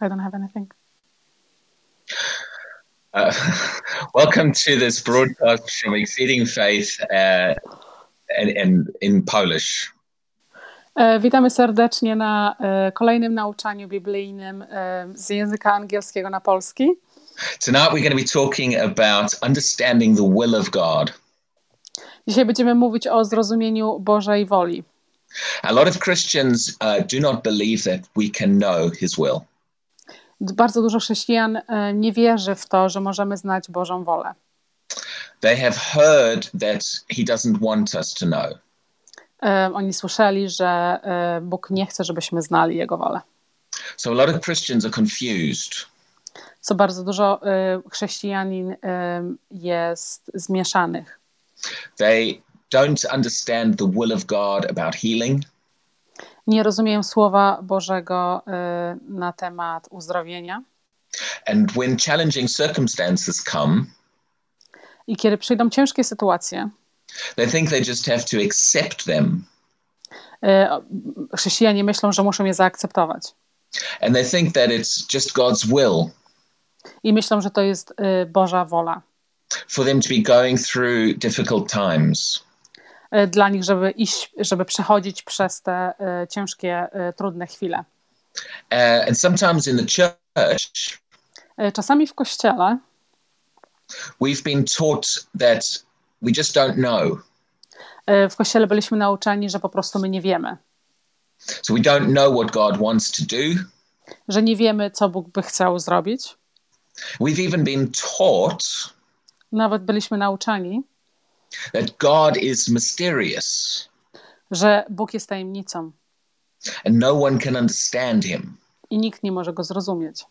I don't have anything. Uh, welcome to this broadcast from Exceeding Faith uh, in, in, in Polish. E, Witamy serdecznie na kolejnym nauczaniu biblijnym z języka angielskiego na polski. Tonight we're going to be talking about understanding the will of God. Dzisiaj będziemy mówić o zrozumieniu Bożej woli. A lot of Christians uh, do not believe that we can know His will. Bardzo dużo chrześcijan e, nie wierzy w to, że możemy znać Bożą wolę. They have heard that He doesn't want us to know. E, Oni słyszeli, że e, Bóg nie chce, żebyśmy znali Jego wolę. So a lot of Christians are confused. Co bardzo dużo chrześcijanin jest zmieszanych. They don't understand the will of God about healing. Nie rozumieją słowa Bożego e, na temat uzdrowienia. And when challenging circumstances come, I kiedy przyjdą ciężkie sytuacje, they think they just have to accept them. e, chrześcijanie myślą, że muszą je zaakceptować. And they think that it's just God's will I myślą, że to jest e, Boża wola for them to be going through difficult times. E, dla nich, żeby iść, żeby przechodzić przez te e, ciężkie, e, trudne chwile. Uh, and sometimes in the church, Czasami w kościele we've been taught that we just don't know. w kościele byliśmy nauczeni, że po prostu my nie wiemy, So we don't know what God wants to do. że nie wiemy, co Bóg by chciał zrobić. We've even been taught Nawet byliśmy nauczani, that God is mysterious że Bóg jest tajemnicą and no one can understand him. i nikt nie może go zrozumieć.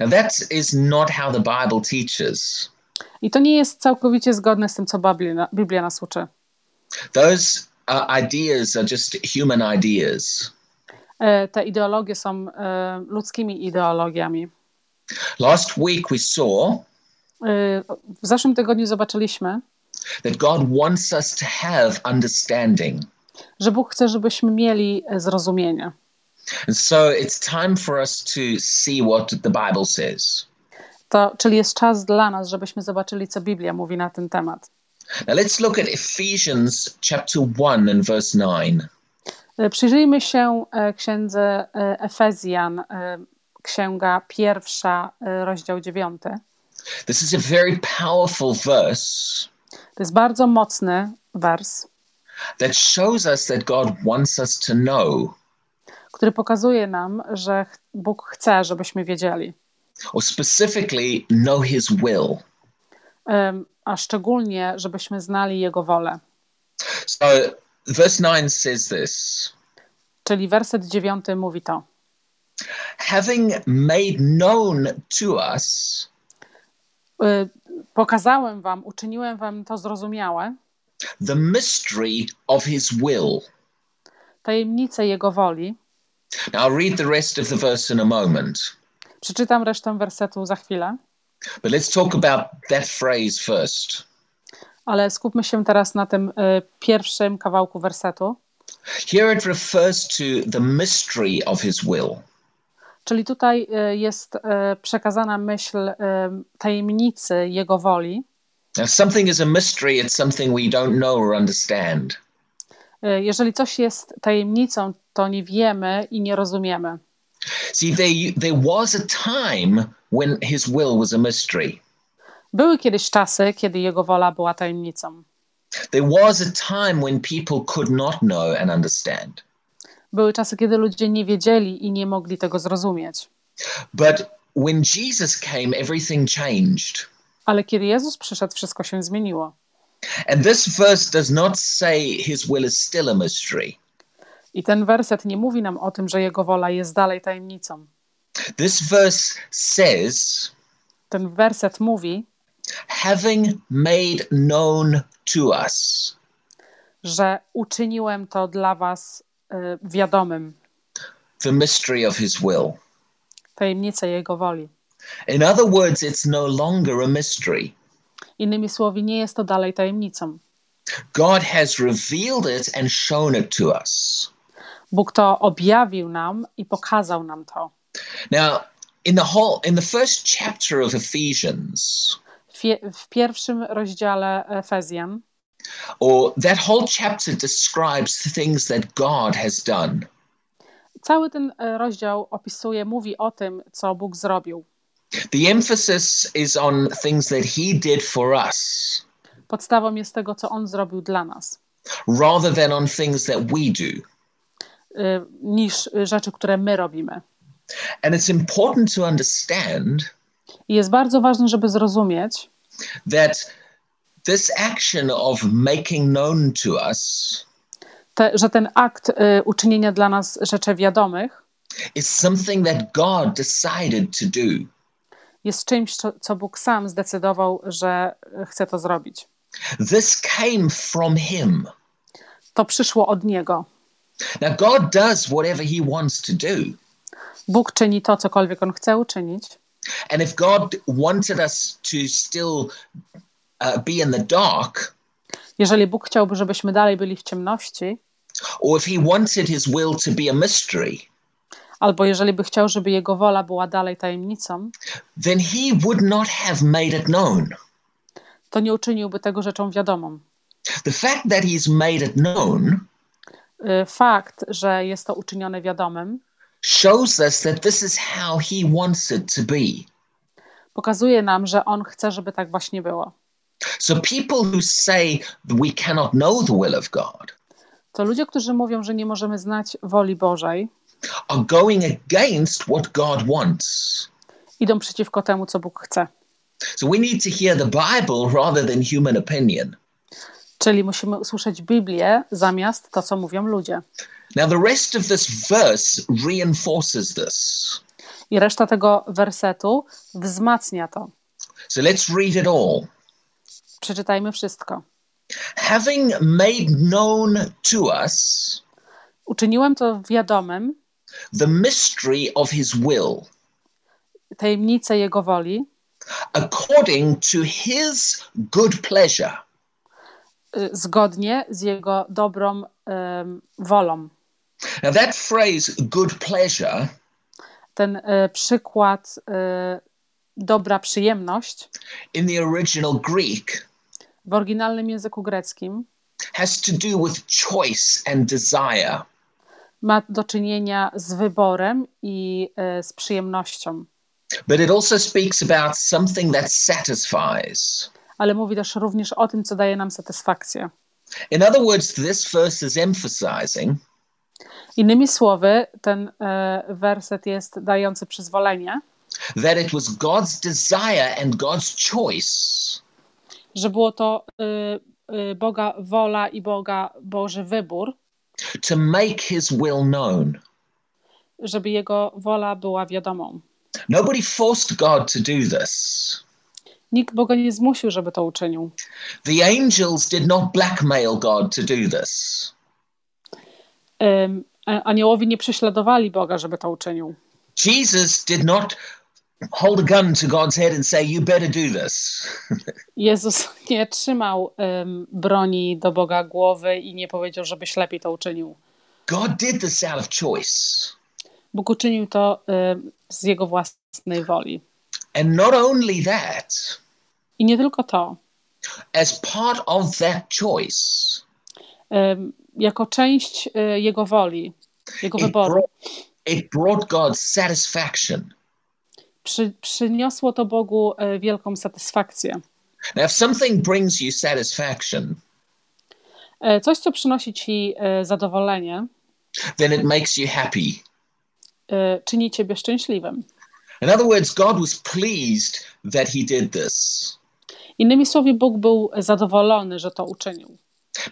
Now, that is not how the Bible teaches. I to nie jest całkowicie zgodne z tym, co Biblia, Biblia nas uczy. Those uh, ideas are just human ideas. E, Te ideologie są e, ludzkimi ideologiami. Last week we saw E, W zeszłym tygodniu zobaczyliśmy, that God wants us to have understanding. że Bóg chce, żebyśmy mieli e, zrozumienie. And so it's time for us to see what the Bible says. To, czyli jest czas dla nas, żebyśmy zobaczyli, co Biblia mówi na ten temat. Now let's look at Ephesians chapter 1 and verse 9. E, Przyjrzyjmy się e, księdze Efezjan, księga pierwsza, rozdział dziewiąty. This is a very powerful verse To jest bardzo mocny wers, that shows us that God wants us to know, który pokazuje nam, że Bóg chce, żebyśmy wiedzieli. or specifically know His will. A szczególnie, żebyśmy znali Jego wolę. So verse 9 says this Czyli werset dziewiąty mówi to. having made known to us Y, Pokazałem wam, uczyniłem wam to zrozumiałe, the mystery of His will. tajemnicę Jego woli. Now I'll read the rest of the verse in a moment, Przeczytam resztę wersetu za chwilę, but let's talk about that phrase first. ale skupmy się teraz na tym y, pierwszym kawałku wersetu. Here it refers to the mystery of His will. Czyli tutaj y, jest y, przekazana myśl y, tajemnicy Jego woli. Something is a mystery, it's something we don't know or understand. Jeżeli coś jest tajemnicą, to nie wiemy i nie rozumiemy. See, there, there was a time when His will was a mystery. Były kiedyś czasy, kiedy Jego wola była tajemnicą. There was a time when people could not know and understand. Były czasy, kiedy ludzie nie wiedzieli i nie mogli tego zrozumieć. But when Jesus came, everything changed. Ale kiedy Jezus przyszedł, wszystko się zmieniło. And this verse does not say His will is still a mystery. I ten werset nie mówi nam o tym, że Jego wola jest dalej tajemnicą. This verse says, Ten werset mówi, having made known to us że uczyniłem to dla was wiadomym, the mystery of His will. tajemnicę Jego woli. In other words, it's no longer a mystery. Innymi słowy, nie jest to dalej tajemnicą. God has revealed it and shown it to us. Bóg to objawił nam i pokazał nam to. Now, in the whole in the first chapter of Ephesians, w pierwszym rozdziale Efezjan, or that whole chapter describes the things that God has done. cały ten e, rozdział opisuje, mówi o tym, co Bóg zrobił. The emphasis is on things that He did for us, Podstawą jest tego, co On zrobił dla nas, rather than on things that we do. y, niż y, rzeczy, które my robimy. And it's important to understand I jest bardzo ważne, żeby zrozumieć, that this action of making known to us te, że ten akt y, uczynienia dla nas rzeczy wiadomych is something that God decided to do. jest czymś, co, co Bóg sam zdecydował, że chce to zrobić. This came from Him. To przyszło od Niego. Now, God does whatever He wants to do. Bóg czyni to, cokolwiek On chce uczynić. And if God wanted us to still uh, be in the dark, Jeżeli Bóg chciałby, żebyśmy dalej byli w ciemności, or if He wanted His will to be a mystery, albo jeżeli by chciał, żeby Jego wola była dalej tajemnicą, then He would not have made it known. to nie uczyniłby tego rzeczą wiadomą. The fact that He's made it known Y, Fakt, że jest to uczynione wiadomym, shows us that this is how He wants it to be. pokazuje nam, że On chce, żeby tak właśnie było. So, people who say we cannot know the will of God To ludzie, którzy mówią, że nie możemy znać woli Bożej, are going against what God wants. idą przeciwko temu, co Bóg chce. So, we need to hear the Bible rather than human opinion. Czyli musimy usłyszeć Biblię zamiast to, co mówią ludzie. Now, the rest of this verse reinforces this. I reszta tego wersetu wzmacnia to. So, let's read it all. Przeczytajmy wszystko. Having made known to us Uczyniłem to wiadomym, the mystery of his will, tajemnicę Jego woli, according to his good pleasure. y, zgodnie z Jego dobrą em, wolą. Now, that phrase, good pleasure, Ten y, przykład y, dobra przyjemność in the original Greek w oryginalnym języku greckim has to do with choice and desire. ma do czynienia z wyborem i y, z przyjemnością, But it also speaks about something that satisfies. ale mówi też również o tym, co daje nam satysfakcję. In other words, this verse is emphasizing Innymi słowy, ten e, werset jest dający przyzwolenie, that it was God's desire and God's choice że było to y, y, Boga wola i Boga Boży wybór, to make his will known. żeby Jego wola była wiadomą. Nobody forced God to do this. Nikt Boga nie zmusił, żeby to uczynił. The angels did not blackmail God to do this. A- Aniołowie nie prześladowali Boga, żeby to uczynił. Jesus did not hold a gun to God's head and say, You better do this. Jezus nie trzymał ym, broni do Boga głowy i nie powiedział, żebyś lepiej to uczynił. God did this out of choice. Bóg uczynił to ym, z Jego własnej woli. And not only that, I nie tylko to. as part of that choice, Ym, Jako część y, Jego woli, Jego it wyboru, brought, it brought God satisfaction. Przy, przyniosło to Bogu y, wielką satysfakcję. Now, if something brings you satisfaction, E, Coś, co przynosi ci e, zadowolenie, then it makes you happy. e, czyni ciebie szczęśliwym. In other words, God was pleased that he did this. Innymi słowy, Bóg był zadowolony, że to uczynił.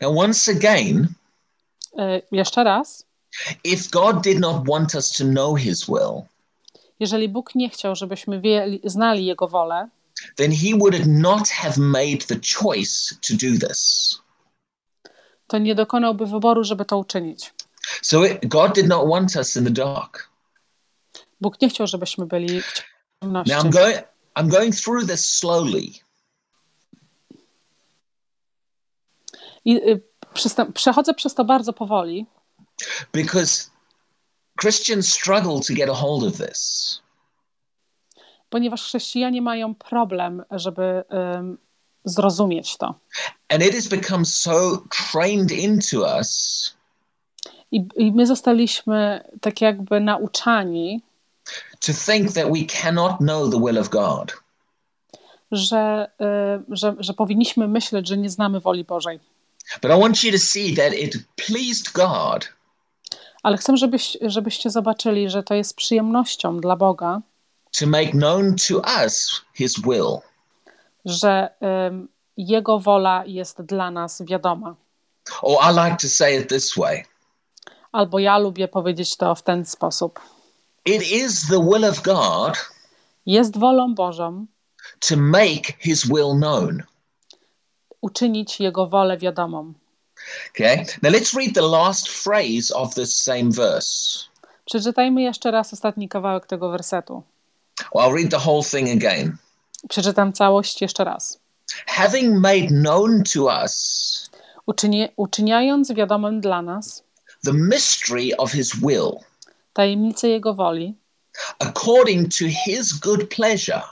Now, once again, E, Jeszcze raz, if God did not want us to know his will, jeżeli Bóg nie chciał, żebyśmy wieli, znali Jego wolę, then he would not have made the choice to do this. to nie dokonałby wyboru, żeby to uczynić. So it, God did not want us in the dark. Bóg nie chciał, żebyśmy byli w ciemności. Now I'm going I'm going through this slowly I y, przechodzę przez to bardzo powoli, because Christians struggle to get a hold of this. ponieważ chrześcijanie mają problem, żeby um, zrozumieć to. And it has become so trained into us I, I my zostaliśmy tak jakby nauczani, to think that we cannot know the will of God. że, y, że, że powinniśmy myśleć, że nie znamy woli Bożej. But I want you to see that it pleased God Ale chcę, żebyś, żebyście zobaczyli, że to jest przyjemnością dla Boga, to make known to us his will. że ym, Jego wola jest dla nas wiadoma. Or I like to say it this way Albo ja lubię powiedzieć to w ten sposób. it is the will of God Jest wolą Bożą to make his will known. uczynić Jego wolę wiadomą. Okay, now let's read the last phrase of this same verse. Przeczytajmy jeszcze raz ostatni kawałek tego wersetu. Well, I'll read the whole thing again. Przeczytam całość jeszcze raz. Having made known to us Uczynie, uczyniając wiadomym dla nas the mystery of his will, tajemnicę Jego woli, according to his good pleasure,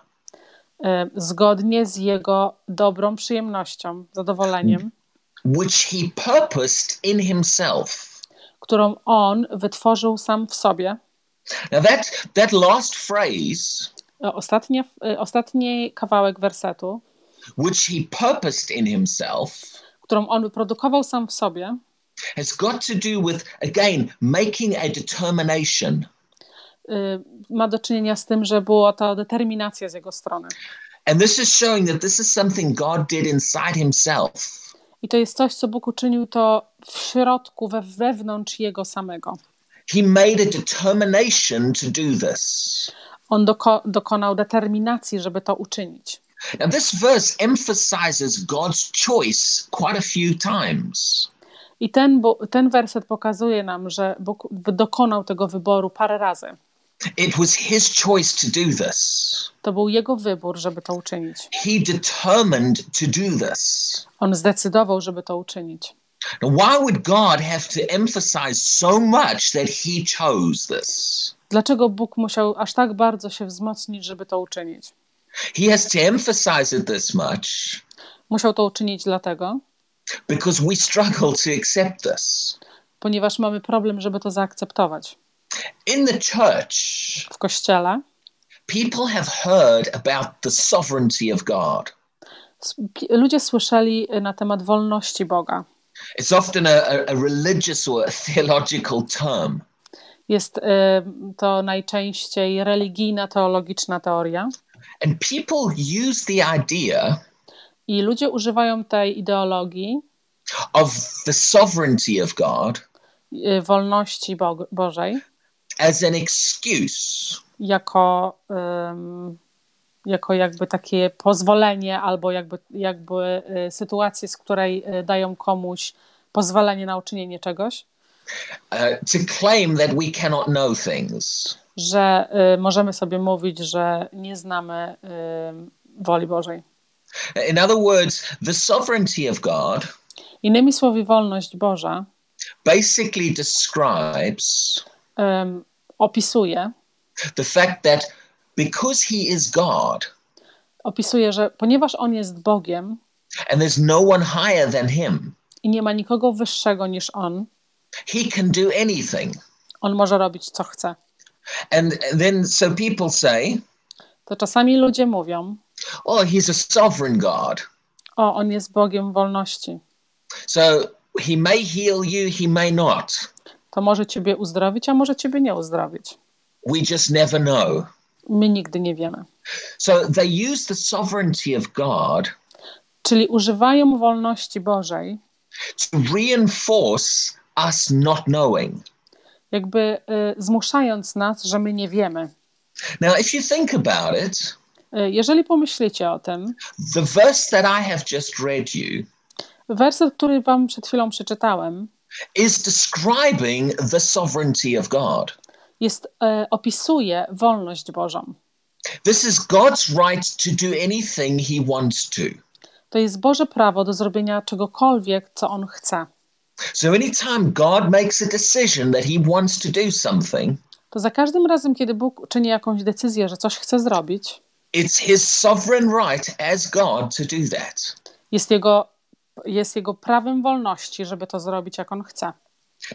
e, zgodnie z Jego dobrą przyjemnością, zadowoleniem, which he purposed in himself. którą On wytworzył sam w sobie. Now that that last phrase, E, Ostatnie, e, ostatni kawałek wersetu, which he purposed in himself, którą On wyprodukował sam w sobie, has got to do with again making a determination. y, ma do czynienia z tym, że była to determinacja z Jego strony. And this is showing that this is something God did inside himself. I to jest coś, co Bóg uczynił to w środku, we, wewnątrz Jego samego. He made a determination to do this. On doko, dokonał determinacji, żeby to uczynić. Now, this verse emphasizes God's choice quite a few times. I ten, ten werset pokazuje nam, że Bóg dokonał tego wyboru parę razy. It was his choice to do this. To był Jego wybór, żeby to uczynić. He determined to do this. On zdecydował, żeby to uczynić. Now, why would God have to emphasize so much that he chose this? Dlaczego Bóg musiał aż tak bardzo się wzmocnić, żeby to uczynić? He has to emphasize it this much Musiał to uczynić dlatego, because we struggle to accept this. ponieważ mamy problem, żeby to zaakceptować. In the church, W kościele people have heard about the sovereignty of God. ludzie słyszeli na temat wolności Boga. It's often a, a, a religious or a theological term. Jest y, to najczęściej religijna, teologiczna teoria. And people use the idea I ludzie używają tej ideologii of the sovereignty of God y, wolności Bo- Bożej as an excuse jako, ym, jako jakby takie pozwolenie albo jakby, jakby y, sytuację, z której y, dają komuś pozwolenie na uczynienie czegoś, uh, to claim that we cannot know things. że y, możemy sobie mówić, że nie znamy y, woli Bożej. In other words, the sovereignty of God Innymi słowy, wolność Boża basically describes ym, opisuje, the fact that because he is God opisuje, że ponieważ On jest Bogiem and there's no one higher than him, i nie ma nikogo wyższego niż On, he can do anything. On może robić co chce. And then so people say, To czasami ludzie mówią, oh, he's a sovereign God. o, On jest Bogiem wolności. So he may heal you, he may not. To może ciebie uzdrowić, a może ciebie nie uzdrowić. We just never know. My nigdy nie wiemy. So they use the sovereignty of God Czyli używają wolności Bożej, to reinforce us not knowing. jakby y, zmuszając nas, że my nie wiemy. Now, if you think about it, Y, jeżeli pomyślicie o tym, the verse that I have just read you werset, który wam przed chwilą przeczytałem, is describing the sovereignty of God. jest, y, opisuje wolność Bożą. This is God's right to do anything he wants to. To jest Boże prawo do zrobienia czegokolwiek, co On chce. So anytime God makes a decision that he wants to do something, To za każdym razem, kiedy Bóg czyni jakąś decyzję, że coś chce zrobić, It's his sovereign right as God to do that. Jest jego, jest jego prawem wolności, żeby to zrobić, jak on chce.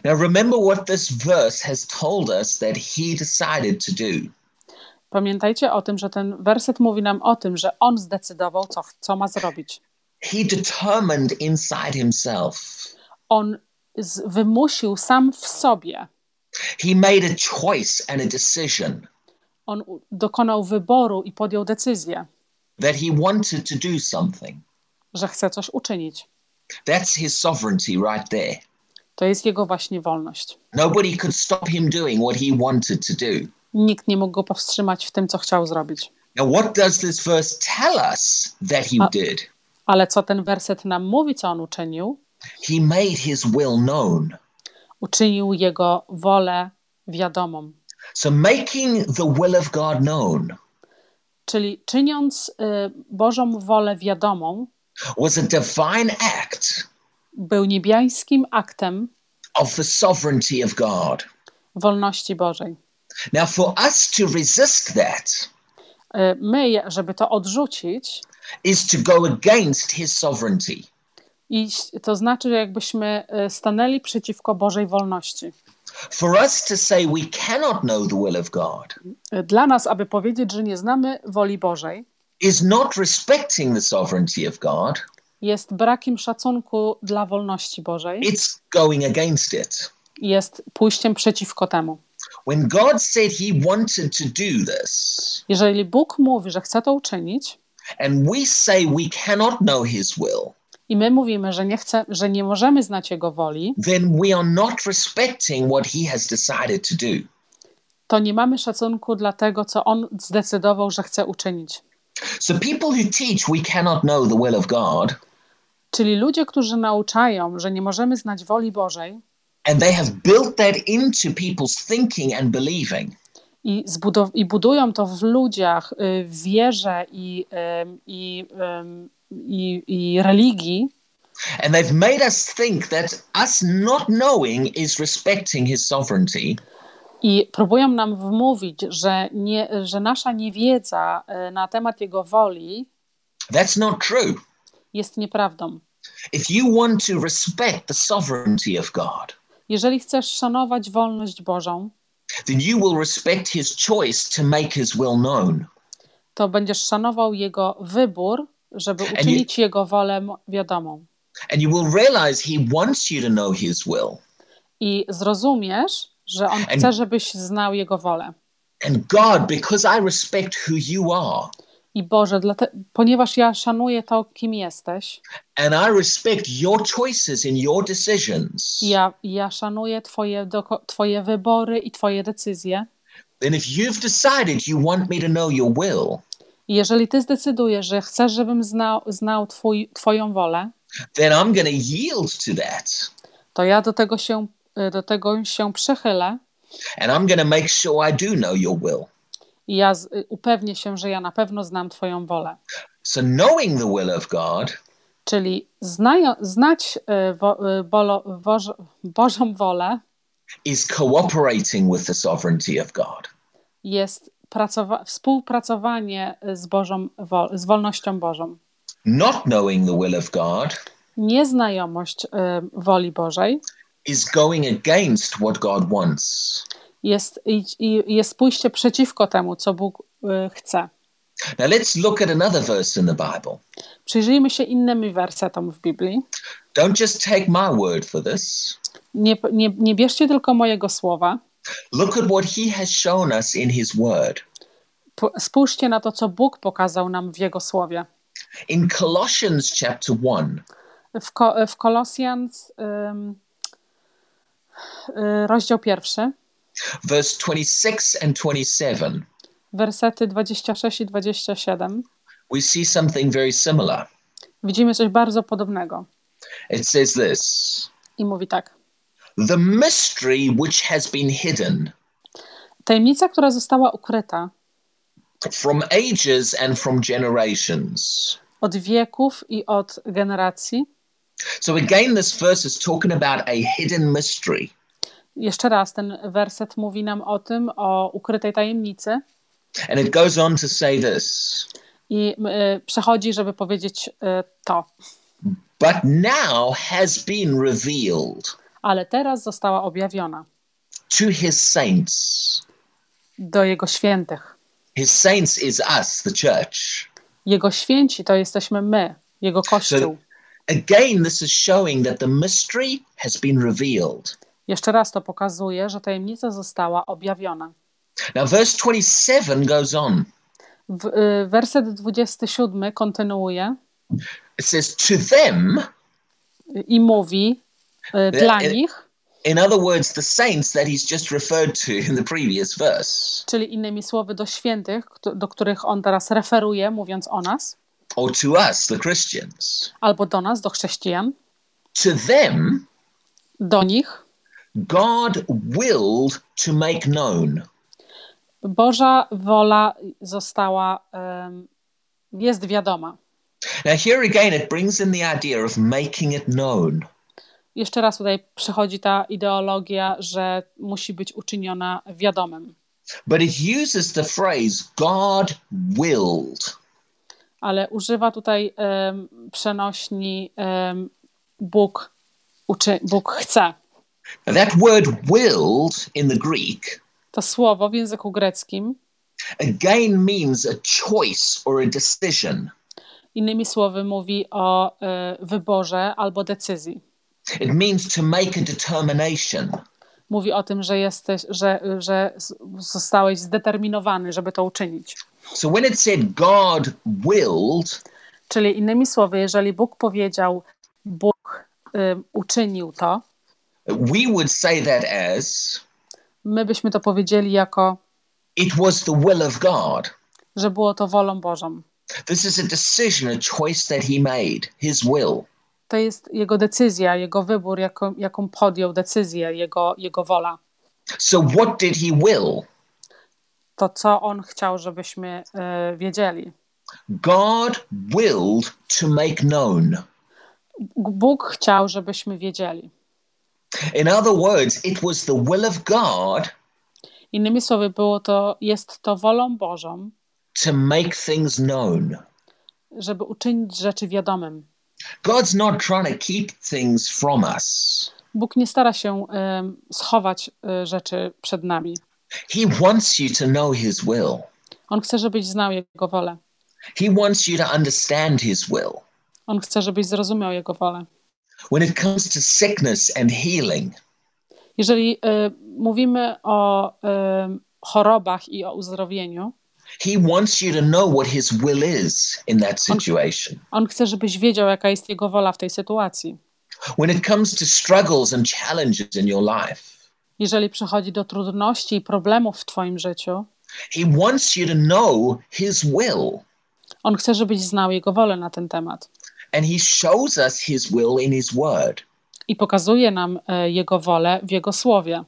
Now, remember what this verse has told us that he decided to do. Pamiętajcie o tym, że ten werset mówi nam o tym, że on zdecydował, co, co ma zrobić. He determined inside himself. On z, wymusił sam w sobie. He made a choice and a decision On dokonał wyboru i podjął decyzję, that he wanted to do something. że chce coś uczynić. That's his sovereignty right there. To jest jego właśnie wolność. Nobody could stop him doing what he wanted to do. Nikt nie mógł go powstrzymać w tym, co chciał zrobić. Now, what does this verse tell us that he Uh, did? Ale co ten werset nam mówi, co on uczynił? He made his will known. Uczynił jego wolę wiadomą. So, making the will of God known Czyli czyniąc y, Bożą wolę wiadomą, was a divine act był niebiańskim aktem of the sovereignty of God. wolności Bożej. Now, for us to resist that Y, My, żeby to odrzucić, is to go against his sovereignty. iść, to znaczy, że jakbyśmy y, stanęli przeciwko Bożej wolności. For us to say we cannot know the will of God Y, Dla nas, aby powiedzieć, że nie znamy woli Bożej, is not respecting the sovereignty of God, jest brakiem szacunku dla wolności Bożej, it's going against it. jest pójściem przeciwko temu. When God said he wanted to do this, Jeżeli Bóg mówi, że chce to uczynić, and we say we cannot know his will, i my mówimy, że nie, chce, że nie możemy znać Jego woli, then we are not respecting what he has decided to do. to nie mamy szacunku dla tego, co On zdecydował, że chce uczynić. So people who teach we cannot know the will of God, Czyli ludzie, którzy nauczają, że nie możemy znać woli Bożej and they have built that into people's thinking and believing, i, zbudow- i budują to w ludziach, y, wierze i, i, i, i religii, and they've made us think that us not knowing is respecting his sovereignty, i próbują nam wmówić, że, nie, że nasza niewiedza y, na temat Jego woli that's not true. jest nieprawdą. If you want to respect the sovereignty of God, Jeżeli chcesz szanować wolność Bożą, then you will respect his choice to make his will known. to będziesz szanował Jego wybór, żeby you- uczynić Jego wolę wiadomą. And you will realize he wants you to know his will. I zrozumiesz, że On And- chce, żebyś znał Jego wolę. And God, because I respect who you are, I Boże, dlate- ponieważ ja szanuję to, kim jesteś, and I respect your choices and your decisions, ja, ja szanuję twoje, doko- twoje wybory i Twoje decyzje. then if you've decided you want me to know your will, jeżeli Ty zdecydujesz, że chcesz, żebym znał, znał twój, Twoją wolę, then I'm to yield to that. to ja do tego się, do tego się przychylę And I'm going to make sure I do know your will. i ja z, y, upewnię się, że ja na pewno znam Twoją wolę. So knowing the will of God Czyli znajo, znać y, wo, y, bolo, Boż, Bożą wolę is cooperating with the sovereignty of God. jest pracowa- współpracowanie z, Bożą, wo, z wolnością Bożą. Not knowing the will of God Nieznajomość y, woli Bożej is going against what God wants. jest, i, i jest pójście przeciwko temu, co Bóg y, chce. Now let's look at another verse in the Bible. Przyjrzyjmy się innym wersetom w Biblii. Don't just take my word for this. Nie, nie, nie bierzcie tylko mojego słowa. Look at what he has shown us in his word. Spójrzcie na to, co Bóg pokazał nam w Jego słowie. In Colossians chapter 1, W, Ko- w Kolosjans y, rozdział pierwszy, verse 26 and 27, wersety 26 i 27, we see something very similar. widzimy coś bardzo podobnego. It says this I mówi tak. The mystery which has been hidden Tajemnica, która została ukryta from ages and from generations. od wieków i od generacji. So, again, this verse is talking about a hidden mystery. Jeszcze raz, ten werset mówi nam o tym, o ukrytej tajemnicy, And it goes on to say this I y, przechodzi, żeby powiedzieć y, to. But now has been revealed Ale teraz została objawiona to his saints. do Jego świętych. His saints is us, the church. Jego święci to jesteśmy my, Jego Kościół. Again, this is showing that the mystery has been revealed. Jeszcze raz to pokazuje, że tajemnica została objawiona. Now, verse 27 goes on. W, y, werset 27 kontynuuje It says, To them, i mówi y, dla y, nich, in other words, the saints that he's just referred to in the previous verse, czyli innymi słowy do świętych, do których on teraz referuje, mówiąc o nas, or to us, the Christians, albo do nas, do chrześcijan, to them, do nich God willed to make known. Boża wola została, em, jest wiadoma. Now, here again, it brings in the idea of making it known. Jeszcze raz tutaj przychodzi ta ideologia, że musi być uczyniona wiadomym. But it uses the phrase God willed. Ale używa tutaj em, przenośni em, Bóg, uczy, Bóg chce. Now, that word willed in the Greek To słowo w języku greckim, again means a choice or a decision. innymi słowy, mówi o e, wyborze albo decyzji. It means to make a determination. Mówi o tym, że, jesteś, że, że zostałeś zdeterminowany, żeby to uczynić. So when it said God willed, Czyli innymi słowy, jeżeli Bóg powiedział, Bóg ym, uczynił to, we would say that as my byśmy to powiedzieli jako, it was the will of God. że było to wolą Bożą. This is a decision, a choice that he made, his will. To jest jego decyzja, jego wybór, jaką, jaką podjął decyzję, jego, jego wola. So what did he will? To, co on chciał, żebyśmy y, wiedzieli. God willed to make known. Bóg chciał, żebyśmy wiedzieli. In other words, it was the will of God Innymi słowy, było to, jest to wolą Bożą, to make things known. żeby uczynić rzeczy wiadomym. God's not trying to keep things from us. Bóg nie stara się ym, schować y, rzeczy przed nami. He wants you to know his will. On chce, żebyś znał Jego wolę. He wants you to understand his will. On chce, żebyś zrozumiał Jego wolę. When it comes to sickness and healing, Jeżeli y, mówimy o y, chorobach i o uzdrowieniu, he wants you to know what his will is in that situation. On chce, żebyś wiedział, jaka jest Jego wola w tej sytuacji. When it comes to struggles and challenges in your life, Jeżeli przychodzi do trudności i problemów w Twoim życiu, he wants you to know his will. On chce, żebyś znał Jego wolę na ten temat. And he shows us his will in his word. I pokazuje nam e, Jego wolę w Jego słowie.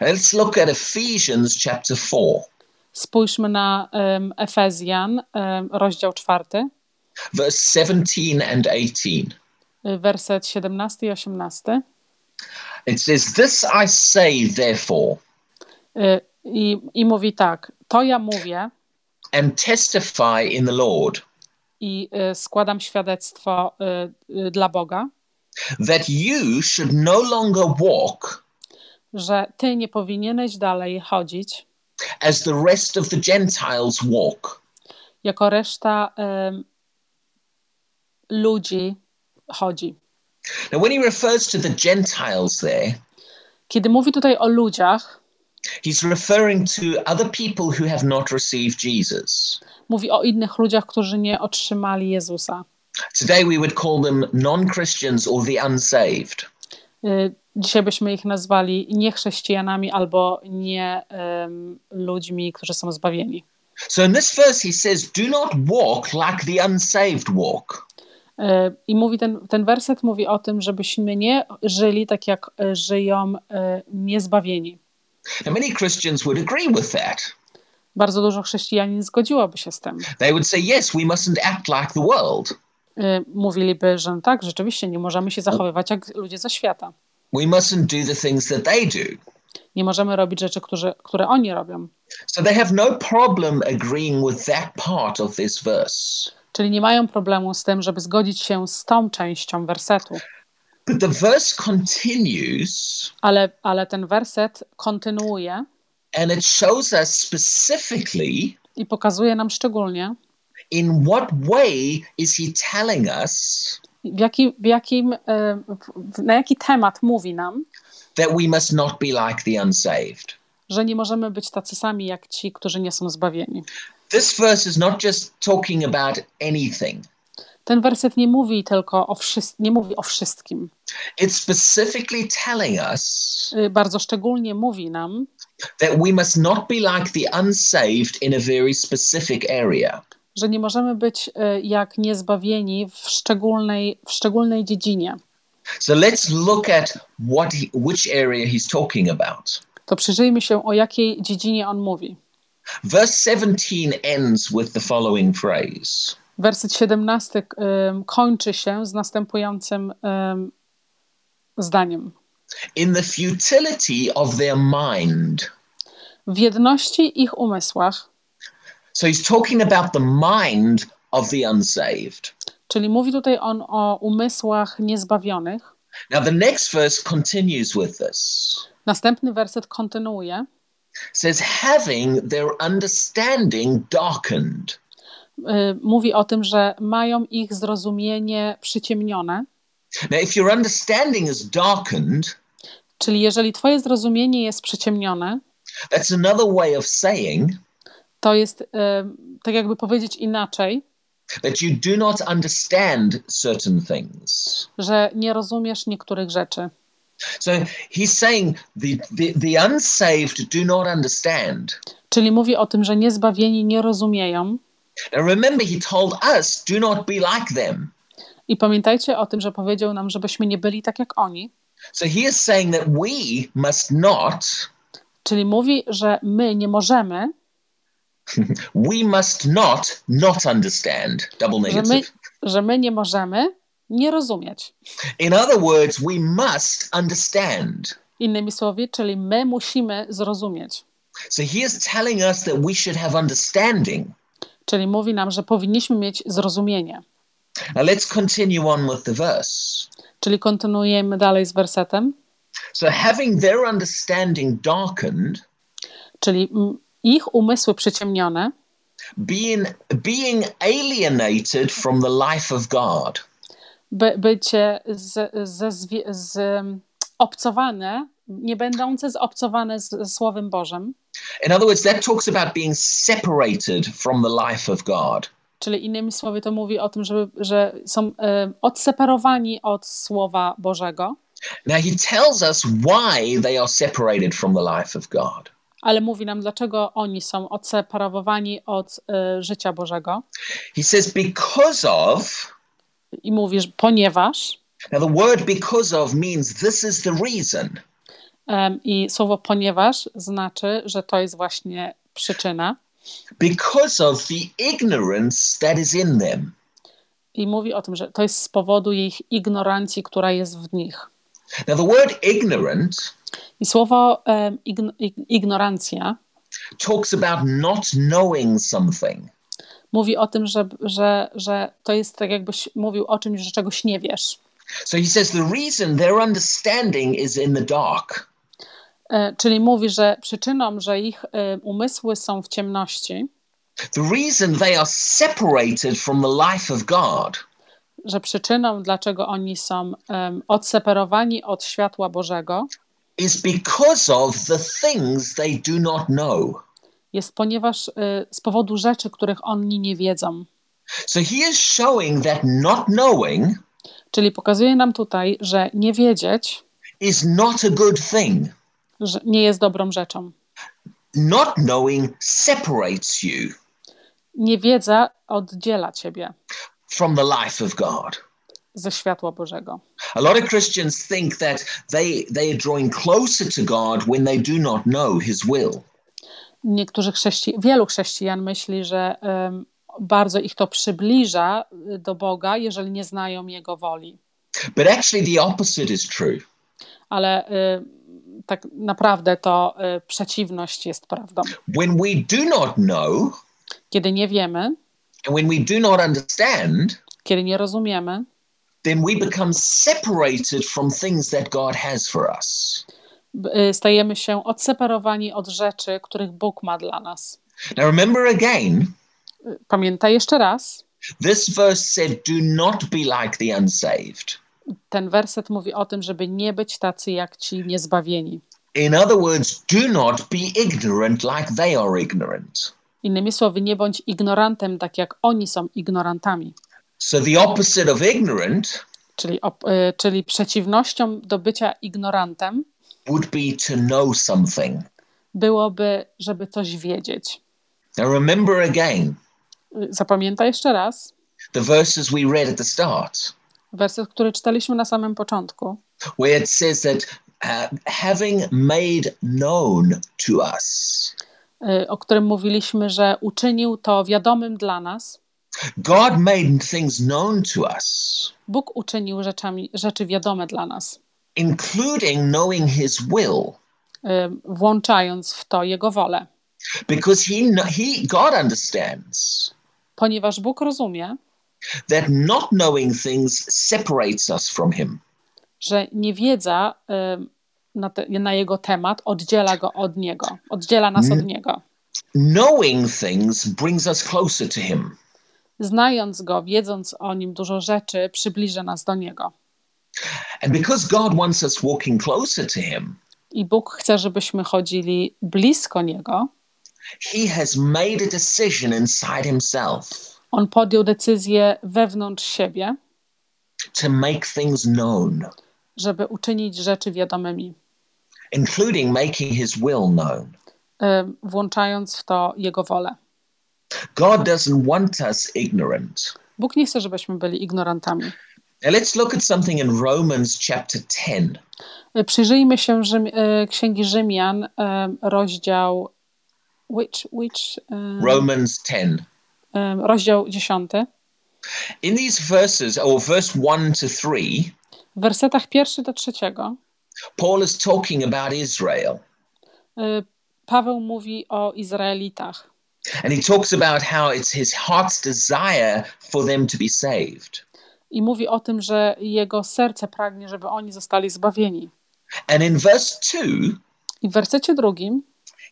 Let's look at Ephesians chapter 4, Spójrzmy na em, Efezjan, em, rozdział czwarty, verse 17 and 18. y, werset 17 i 18. It says, This I say, therefore, Y, I, I mówi tak: To ja mówię and testify in the Lord, i y, składam świadectwo y, y, dla Boga, that you should no longer walk że Ty nie powinieneś dalej chodzić as the rest of the Gentiles walk, jako reszta em, ludzi chodzi. Now, when he refers to the Gentiles there, Kiedy mówi tutaj o ludziach, he's referring to other people who have not received Jesus. mówi o innych ludziach, którzy nie otrzymali Jezusa. Today, we would call them non Christians or the unsaved. Y, Dzisiaj byśmy ich nazwali niechrześcijanami albo nie em, ludźmi, którzy są zbawieni. So, in this verse, he says, Do not walk like the unsaved walk. Y, I mówi ten, ten werset mówi o tym, żebyśmy nie żyli tak, jak y, żyją y, niezbawieni. Now, many Christians would agree with that. Bardzo dużo chrześcijanin zgodziłoby się z tym. They would say, Yes, we mustn't act like the world. Mówiliby, że tak, rzeczywiście nie możemy się zachowywać jak ludzie ze świata. We mustn't do the things that they do. Nie możemy robić rzeczy, które, które oni robią. So they have no problem agreeing with that part of this verse. Czyli nie mają problemu z tym, żeby zgodzić się z tą częścią wersetu. But the verse continues Ale, ale ten werset kontynuuje and it shows us specifically i pokazuje nam szczególnie, in what way is he telling us w, jaki, w jakim, e, na jaki temat mówi nam, that we must not be like the unsaved. że nie możemy być tacy sami jak ci, którzy nie są zbawieni. This verse is not just talking about anything. Ten werset nie mówi tylko o wszystkim, nie mówi o wszystkim. It's specifically telling us Y, Bardzo szczególnie mówi nam, that we must not be like the unsaved in a very specific area. że nie możemy być y, jak niezbawieni w szczególnej, w szczególnej dziedzinie. So let's look at what he, which area he's talking about. To przyjrzyjmy się, o jakiej dziedzinie on mówi. Verse 17 ends with the following phrase Werset 17 ym, kończy się z następującym ym, zdaniem. In the futility of their mind. W jedności ich umysłach, So he's talking about the mind of the unsaved. czyli mówi tutaj on o umysłach niezbawionych. Now, the next verse continues with this. Następny werset kontynuuje. Says, having their understanding darkened. y, mówi o tym, że mają ich zrozumienie przyciemnione. Now, if your understanding is darkened, Czyli jeżeli twoje zrozumienie jest przyciemnione, that's another way of saying to jest y, tak jakby powiedzieć inaczej, that you do not understand certain things. że nie rozumiesz niektórych rzeczy. So he's saying the, the, the unsaved do not understand. Czyli mówi o tym, że niezbawieni nie rozumieją. Now, remember, he told us, do not be like them. I pamiętajcie o tym, że powiedział nam, żebyśmy nie byli tak jak oni. So he is saying that we must not, Czyli mówi, że my nie możemy, we must not not understand. Double że my, negative. że my nie możemy nie rozumieć. In other words, we must understand. Innymi słowy, czyli my musimy zrozumieć. So he is telling us that we should have understanding. Czyli mówi nam, że powinniśmy mieć zrozumienie. Now let's continue on with the verse. Czyli kontynuujemy dalej z wersetem. So having their understanding darkened, Czyli ich umysły przyciemnione, being being alienated from the life of God. By, bycie z, ze, zwie- z, um, obcowane, nie będące zobcowane z, ze Słowem Bożym. In other words, that talks about being separated from the life of God. Czyli innymi słowy to mówi o tym, że, że są e, odseparowani od Słowa Bożego, Now he tells us why they are separated from the life of God. ale mówi nam, dlaczego oni są odseparowani od e, życia Bożego. He says because of I mówi, że ponieważ, now the word because of means this is the reason. em, i słowo ponieważ znaczy, że to jest właśnie przyczyna. Because of the ignorance that is in them. I mówi o tym, że to jest z powodu ich ignorancji, która jest w nich. Now, the word ignorant I słowo em, ign- ig- ignorancja talks about not knowing something. Mówi o tym, że, że, że to jest tak jakbyś mówił o czymś, że czegoś nie wiesz. So he says the reason their understanding is in the dark E, Czyli mówi, że przyczyną, że ich e, umysły są w ciemności, The reason they are separated from the life of God że przyczyną, dlaczego oni są em, odseparowani od światła Bożego, is because of the things they do not know. Jest ponieważ e, z powodu rzeczy, których oni nie wiedzą. So he is showing that not knowing Czyli pokazuje nam tutaj, że nie wiedzieć is not a good thing. że nie jest dobrą rzeczą. Not knowing separates you Niewiedza oddziela ciebie from the life of God. ze światła Bożego. A lot of Christians think that they they are drawing closer to God when they do not know his will. Niektórzy chrześci- wielu chrześcijan myśli, że bardzo ich to przybliża y, do Boga, jeżeli nie znają Jego woli. But actually the opposite is true. Ale y, tak naprawdę to y, przeciwność jest prawdą. When we do not know, Kiedy nie wiemy, and when we do not understand, kiedy nie rozumiemy, then we become separated from things that God has for us. Y, stajemy się odseparowani od rzeczy, których Bóg ma dla nas. Now, remember again, Y, Pamiętaj jeszcze raz, this verse said, Do not be like the unsaved. ten werset mówi o tym, żeby nie być tacy jak ci niezbawieni. In other words, do not be ignorant like they are ignorant. Innymi słowy, nie bądź ignorantem, tak jak oni są ignorantami. So, the opposite of ignorant Czyli, op- y, czyli przeciwnością do bycia ignorantem would be to know something. byłoby, żeby coś wiedzieć. Now, remember again Zapamiętaj jeszcze raz the verses we read at the start, werset, który czytaliśmy na samym początku, where it says that uh, having made known to us, y, o którym mówiliśmy, że uczynił to wiadomym dla nas. God made things known to us, Bóg uczynił rzeczami, rzeczy wiadome dla nas, including knowing His will, y, włączając w to Jego wolę. because He, He, God understands Ponieważ Bóg rozumie, that not knowing things separates us from Him. że niewiedza y, na, te, na Jego temat oddziela go od Niego, oddziela nas od Niego. Knowing things brings us closer to Him. Znając Go, wiedząc o Nim dużo rzeczy, przybliża nas do Niego. And because God wants us walking closer to Him, I Bóg chce, żebyśmy chodzili blisko Niego. He has made a decision inside Himself On podjął decyzję wewnątrz siebie, to make things known, żeby uczynić rzeczy wiadomymi, including making His will known. y, włączając w to Jego wolę. God doesn't want us ignorant. Bóg nie chce, żebyśmy byli ignorantami. Now let's look at something in Romans chapter 10. Y, Przyjrzyjmy się Rzym, y, Księgi Rzymian, y, rozdział which, which, y, Romans 10. y, rozdział 10. In these verses, or verse 1 to 3, W wersetach pierwszy do trzeciego Paul is talking about Israel. Paweł mówi o Izraelitach. And he talks about how it's his heart's desire for them to be saved. I mówi o tym, że jego serce pragnie, żeby oni zostali zbawieni. And in verse 2, I w wersecie drugim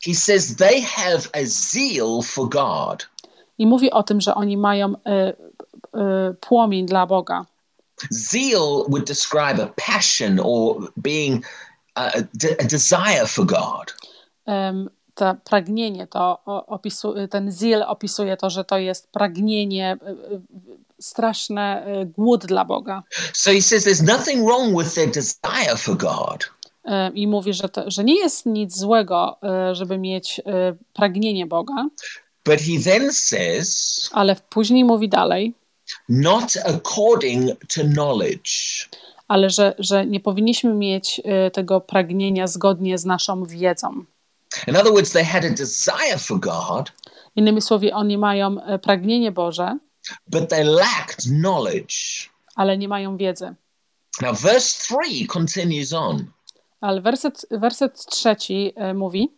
he says they have a zeal for God. i mówi o tym, że oni mają y, y, płomień dla Boga. Zeal would describe a passion or being a, a de- a desire for God. Em, to pragnienie, to opisu, ten zil opisuje to, że to jest pragnienie, y, y, y, głód dla Boga. So he says there's nothing wrong with their desire for God. Em, I mówi, że, to, że nie jest nic złego, y, żeby mieć y, pragnienie Boga, But he then says, ale później mówi dalej, not according to knowledge. ale że, że nie powinniśmy mieć y, tego pragnienia zgodnie z naszą wiedzą. In other words, they had a desire for God, Innymi słowy, oni mają y, pragnienie Boże, but they lacked knowledge. ale nie mają wiedzy. Now, verse 3 continues on, Ale werset, werset trzeci y, mówi,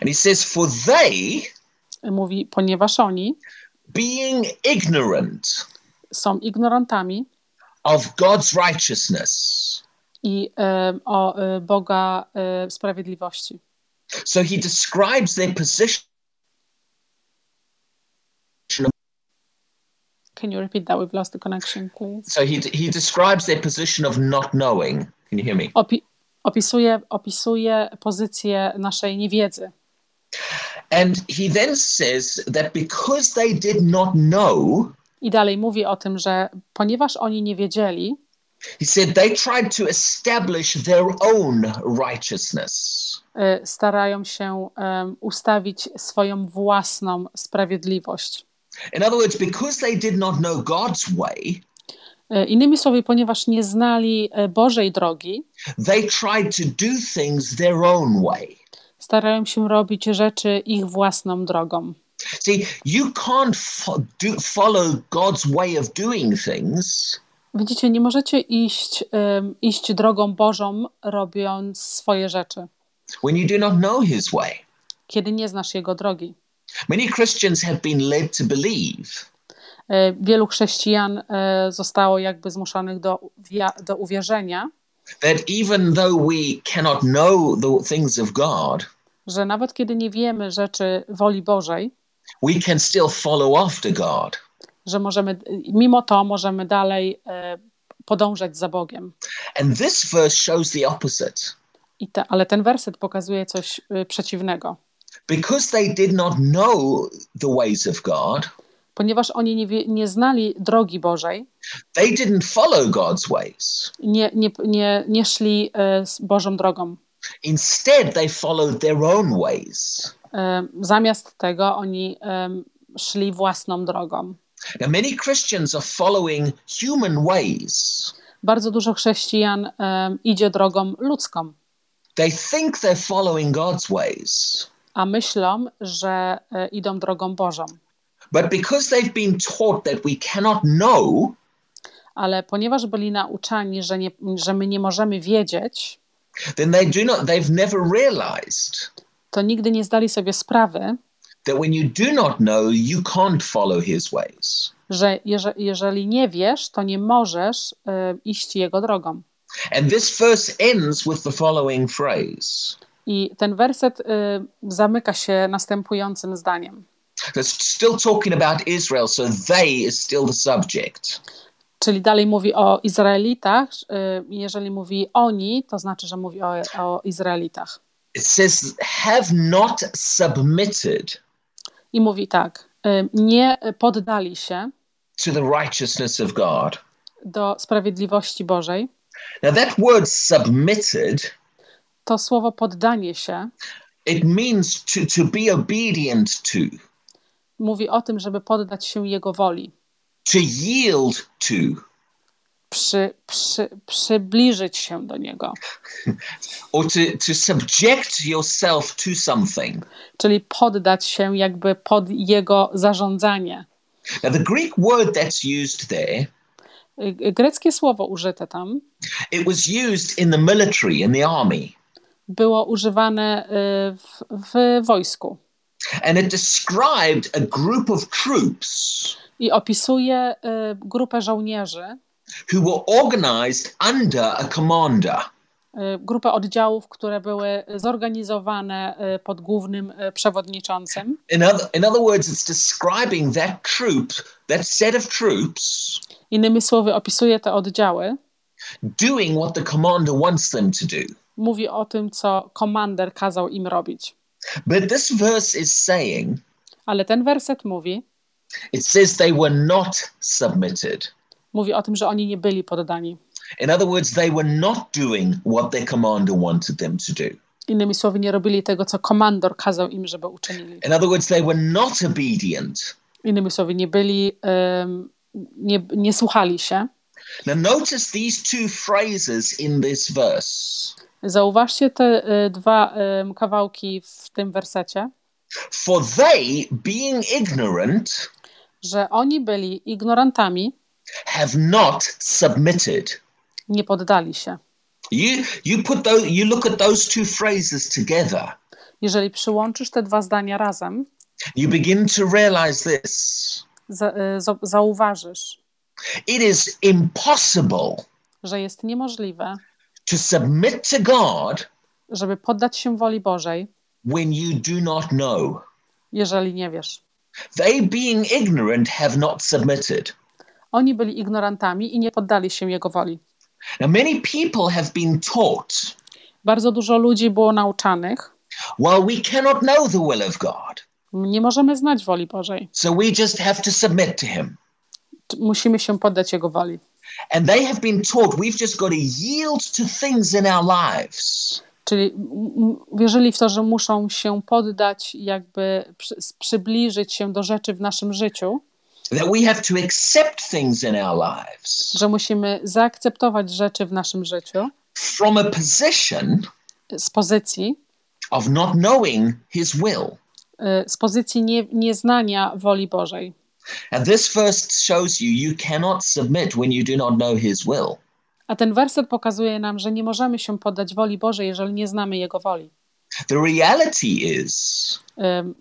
and he says, For they, y, mówi, ponieważ oni being ignorant są ignorantami of God's righteousness. i y, o y, Boga y, sprawiedliwości. So he describes their position. Can you repeat that? We've lost the connection, please. So he, he describes their position of not knowing. Can you hear me? Opi- opisuje, opisuje pozycję naszej niewiedzy. And he then says that because they did not know, I dalej mówi o tym, że ponieważ oni nie wiedzieli, he said they tried to establish their own righteousness. y, starają się em, ustawić swoją własną sprawiedliwość. In other words, because they did not know God's way, Y, Innymi słowy, ponieważ nie znali y, Bożej drogi, they tried to do things their own way. starają się robić rzeczy ich własną drogą. See, you can't fo- do, follow God's way of doing things Widzicie, nie możecie iść, em, iść drogą Bożą, robiąc swoje rzeczy. when you do not know his way. kiedy nie znasz Jego drogi. Many Christians have been led to believe E, Wielu chrześcijan e, zostało jakby zmuszonych do, do uwierzenia, that even though we cannot know the things of God, że nawet kiedy nie wiemy rzeczy woli Bożej, we can still follow after God. że możemy, mimo to możemy dalej e, podążać za Bogiem. And this verse shows the opposite. I te, ale ten werset pokazuje coś przeciwnego. Because they did not know the ways of God, Ponieważ oni nie, wie- nie znali drogi Bożej, they didn't follow God's ways. nie, nie, nie, nie szli e, z Bożą drogą. Instead, they followed their own ways. E, Zamiast tego oni em, szli własną drogą. Now, many Christians are following human ways. Bardzo dużo chrześcijan em, idzie drogą ludzką, They think they're following God's ways. A myślą, że e, idą drogą Bożą. But because they've been taught that we cannot know, Ale ponieważ byli nauczani, że, nie, że my nie możemy wiedzieć, then they do not, they've never realized to nigdy nie zdali sobie sprawy, that when you do not know, you can't follow his ways. że jeże, jeżeli nie wiesz, to nie możesz e, iść Jego drogą. And this verse ends with the following phrase. I ten werset y, zamyka się następującym zdaniem. Still talking about Israel, so they is still the subject. Czyli dalej mówi o Izraelitach. y, Jeżeli mówi oni, to znaczy, że mówi o, o Izraelitach. It says, have not submitted I mówi tak: y, Nie poddali się to the righteousness of God. do sprawiedliwości Bożej. Now, that word submitted, To słowo poddanie się it means to, to be obedient to, mówi o tym, żeby poddać się Jego woli, to yield to, przy, przy, przybliżyć się do Niego. or to, to subject yourself to something. Czyli poddać się jakby pod Jego zarządzanie. Now, the Greek word that's used there, Y, Greckie słowo użyte tam it was used in the military, in the army, było używane y, w, w wojsku and it described a group of troops i opisuje y, grupę żołnierzy, who were organized under a commander. y, grupę oddziałów, które były zorganizowane pod głównym przewodniczącym. In other, in other words, it's describing that troop, that set of troops, Innymi słowy, opisuje te oddziały, doing what the commander wants them to do. Mówi o tym, co komander kazał im robić. But this verse is saying, Ale ten werset mówi, it says they were not submitted. mówi o tym, że oni nie byli poddani. In other words, they were not doing what their commander wanted them to do. Innymi słowy, nie robili tego, co komandor kazał im, żeby uczynili. In other words, they were not obedient. Innymi słowy, nie byli, ym, nie, nie słuchali się. Now, notice these two phrases in this verse. Zauważcie te y, dwa kawałki w tym wersecie, For they, being ignorant, że oni byli ignorantami, have not submitted. nie poddali się. You you put those you look at those two phrases together, Jeżeli przyłączysz te dwa zdania razem, you begin to realize this. za, y, za, zauważysz, It is impossible że jest niemożliwe, to submit to God żeby poddać się woli Bożej, when you do not know. jeżeli nie wiesz. They, being ignorant, have not submitted. Oni byli ignorantami i nie poddali się Jego woli. Now, many people have been taught, Bardzo dużo ludzi było nauczanych, well, we cannot know the will of God, nie możemy znać woli Bożej, so we just have to submit to Him. musimy się poddać Jego woli. And they have been taught we've just got to yield to things in our lives. Czyli wierzyli w to, że muszą się poddać, jakby przy, przybliżyć się do rzeczy w naszym życiu, That we have to accept things in our lives że musimy zaakceptować rzeczy w naszym życiu from a position z pozycji, of not knowing His will. y, z pozycji nie, nieznania woli Bożej. And this verse shows you you cannot submit when you do not know His will. A ten werset pokazuje nam, że nie możemy się poddać woli Bożej, jeżeli nie znamy Jego woli. The reality is, Ym,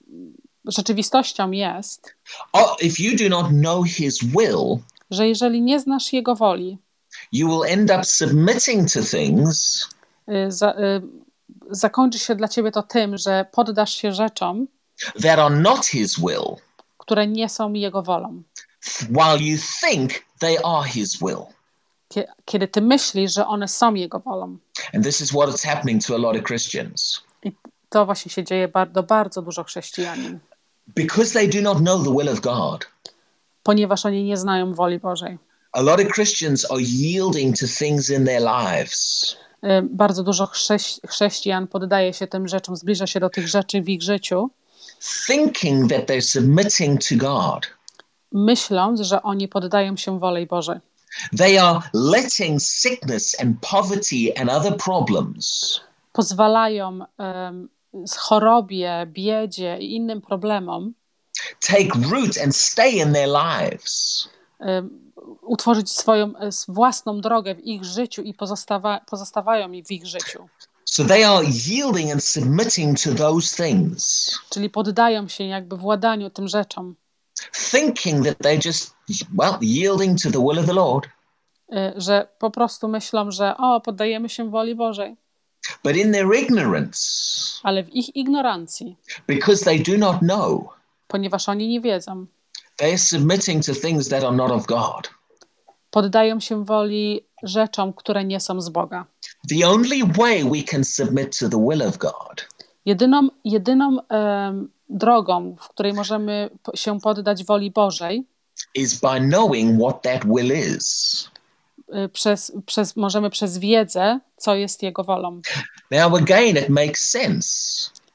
Rzeczywistością jest, oh, if you do not know His will, że jeżeli nie znasz Jego woli, you will end up submitting to things y, za, y, zakończy się dla ciebie to tym, że poddasz się rzeczom, that are not His will, które nie są Jego wolą. while you think they are His will. Kie- Kiedy ty myślisz, że one są Jego wolą. And this is what is happening to a lot of Christians. I to właśnie się dzieje bardzo, bardzo dużo chrześcijanin, Because they do not know the will of God, ponieważ oni nie znają woli Bożej. a lot of Christians are yielding to things in their lives Y, Bardzo dużo chrześ- chrześcijan poddaje się tym rzeczom, zbliża się do tych rzeczy w ich życiu, thinking that they're submitting to God. myśląc, że oni poddają się wolej Bożej. They are letting sickness and poverty and other problems Pozwalają z chorobie, biedzie i innym problemom take root and stay in their lives. em, utworzyć swoją e, własną drogę w ich życiu i pozostawa, pozostawają w ich życiu. So they are yielding and submitting to those things, Czyli poddają się jakby władaniu tym rzeczom, thinking that they're just, well, yielding to the will of the Lord. y, że po prostu myślą, że o, poddajemy się woli Bożej, But in their ignorance, ale w ich ignorancji, because they do not know, ponieważ oni nie wiedzą, they are submitting to things that are not of God. poddają się woli rzeczom, które nie są z Boga. The only way we can submit to the will of God Jedyną, jedyną em, drogą, w której możemy się poddać woli Bożej, is by knowing what that will is. y, przez, przez, możemy przez wiedzę, co jest Jego wolą. Now, again, it makes sense.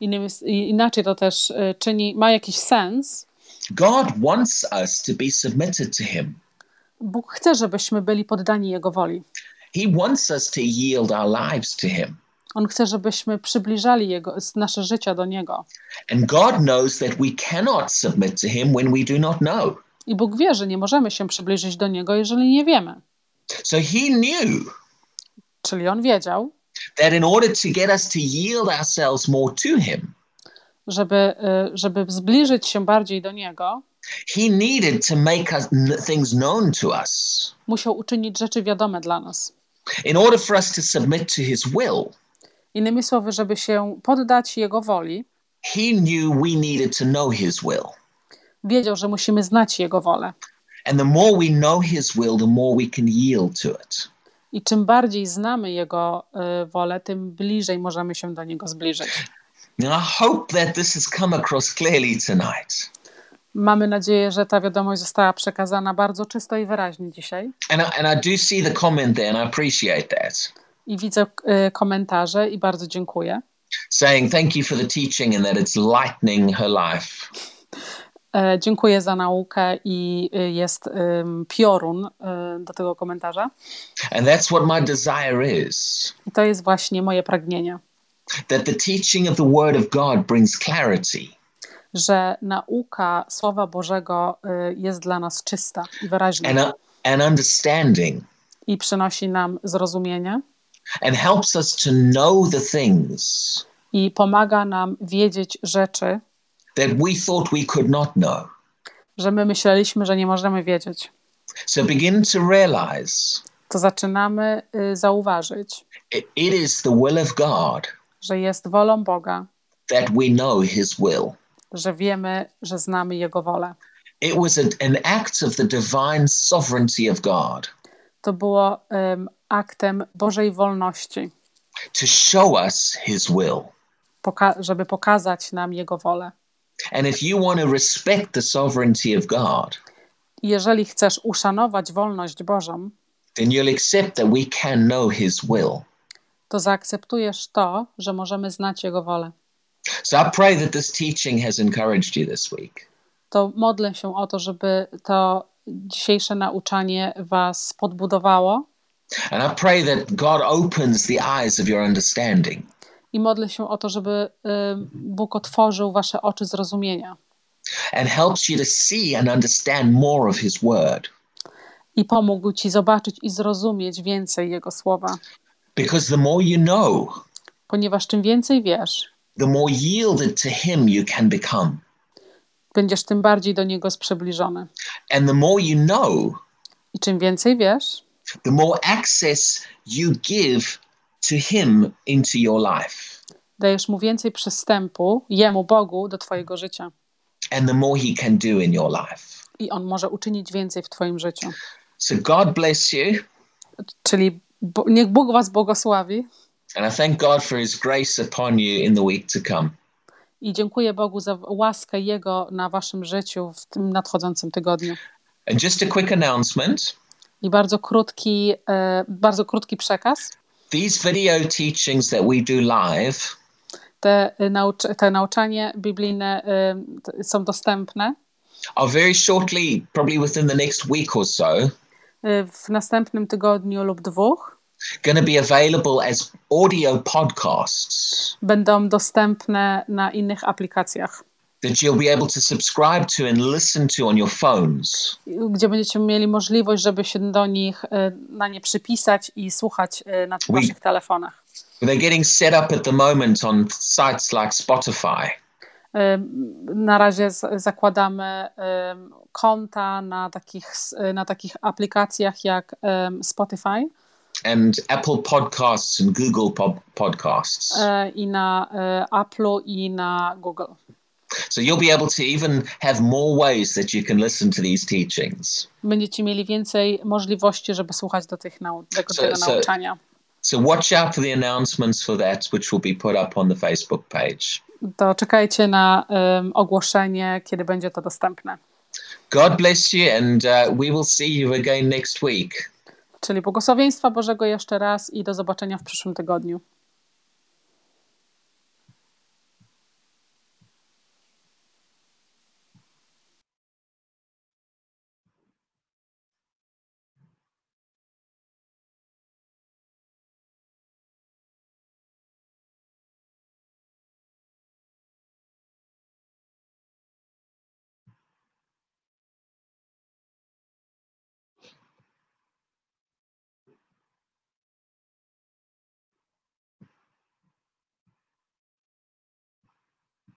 Innymi, i- inaczej to też y, czyni, ma jakiś sens. God wants us to be submitted to Him. Bóg chce, żebyśmy byli poddani Jego woli. He wants us to yield our lives to Him. On chce, żebyśmy przybliżali jego, nasze życia do Niego. And God knows that we cannot submit to Him when we do not know. I Bóg wie, że nie możemy się przybliżyć do Niego, jeżeli nie wiemy. So He knew Czyli On wiedział, that in order to get us to yield ourselves more to Him, żeby, y, żeby zbliżyć się bardziej do Niego, He needed to make us, things known to us. musiał uczynić rzeczy wiadome dla nas. In order for us to submit to His will, Innymi słowy, żeby się poddać Jego woli, He knew we needed to know His will. wiedział, że musimy znać Jego wolę. And the more we know His will, the more we can yield to it. I czym bardziej znamy Jego y, wolę, tym bliżej możemy się do Niego zbliżyć. Now, I hope that this has come across clearly tonight. Mamy nadzieję, że ta wiadomość została przekazana bardzo czysto i wyraźnie dzisiaj. And I, and I do see the comment there, and I appreciate that, I widzę y, komentarze i bardzo dziękuję. saying thank you for the teaching and that it's lightening her life. E, Dziękuję za naukę i y, jest ym, piorun y, do tego komentarza. And that's what my desire is I to jest właśnie moje pragnienie, that the teaching of the Word of God brings clarity, że nauka Słowa Bożego y, jest dla nas czysta i wyraźna and, uh, and understanding, i przynosi nam zrozumienie and helps us to know the things i pomaga nam wiedzieć rzeczy, that we thought we could not know. że my myśleliśmy, że nie możemy wiedzieć. So begin to realize To zaczynamy y, zauważyć, it, it is the will of God że jest wolą Boga, that we know His will. Że wiemy, że znamy Jego wolę. It was an act of the divine sovereignty of God To było ym, aktem Bożej wolności, to show us His will. poka- żeby pokazać nam Jego wolę. And if you want to respect the sovereignty of God, Jeżeli chcesz uszanować wolność Bożą, then you'll accept that we can know His will. to zaakceptujesz to, że możemy znać Jego wolę. So I pray that this teaching has encouraged you this week. To modlę się o to, żeby to dzisiejsze nauczanie Was podbudowało And I pray that God opens the eyes of your understanding i modlę się o to, żeby Bóg otworzył Wasze oczy zrozumienia and helps you to see and understand more of His word. i pomógł Ci zobaczyć i zrozumieć więcej Jego słowa. Because the more you know, Ponieważ czym więcej wiesz, the more yielded to Him you can become. Będziesz tym bardziej do Niego przybliżony. And the more you know, I czym więcej wiesz, the more access you give to Him into your life. dajesz Mu więcej przystępu, Jemu, Bogu, do Twojego życia. And the more He can do in your life. I On może uczynić więcej w Twoim życiu. So God bless you. Czyli niech Bóg Was błogosławi And I thank God for His grace upon you in the week to come. i dziękuję Bogu za łaskę Jego na Waszym życiu w tym nadchodzącym tygodniu. And just a quick announcement I bardzo krótki, e, bardzo krótki przekaz. these video teachings that we do live Te, e, naucz- te nauczanie biblijne e, są dostępne. are very shortly, probably within the next week or so, E, W następnym tygodniu lub dwóch going to be available as audio podcasts będą dostępne na innych aplikacjach, that you'll be able to subscribe to and listen to on your phones. gdzie będziecie mieli możliwość, żeby się do nich e, na nie przypisać i słuchać e, na We- waszych telefonach. They're getting set up at the moment on sites like Spotify. E, Na razie zakładamy konta na takich, na takich aplikacjach jak Spotify and Apple Podcasts and Google pod- Podcasts. e, i na e, Apple'u i na Google. so you'll be able to even have more ways that you can listen to these teachings. Będziecie mieli więcej możliwości, żeby słuchać do tych nau- tego, So- tego so- nauczania. So watch out for the announcements for that, which will be put up on the Facebook page. To czekajcie na em, ogłoszenie, kiedy będzie to dostępne. God bless you, and uh, we will see you again next week. Czyli błogosławieństwa Bożego jeszcze raz i do zobaczenia w przyszłym tygodniu.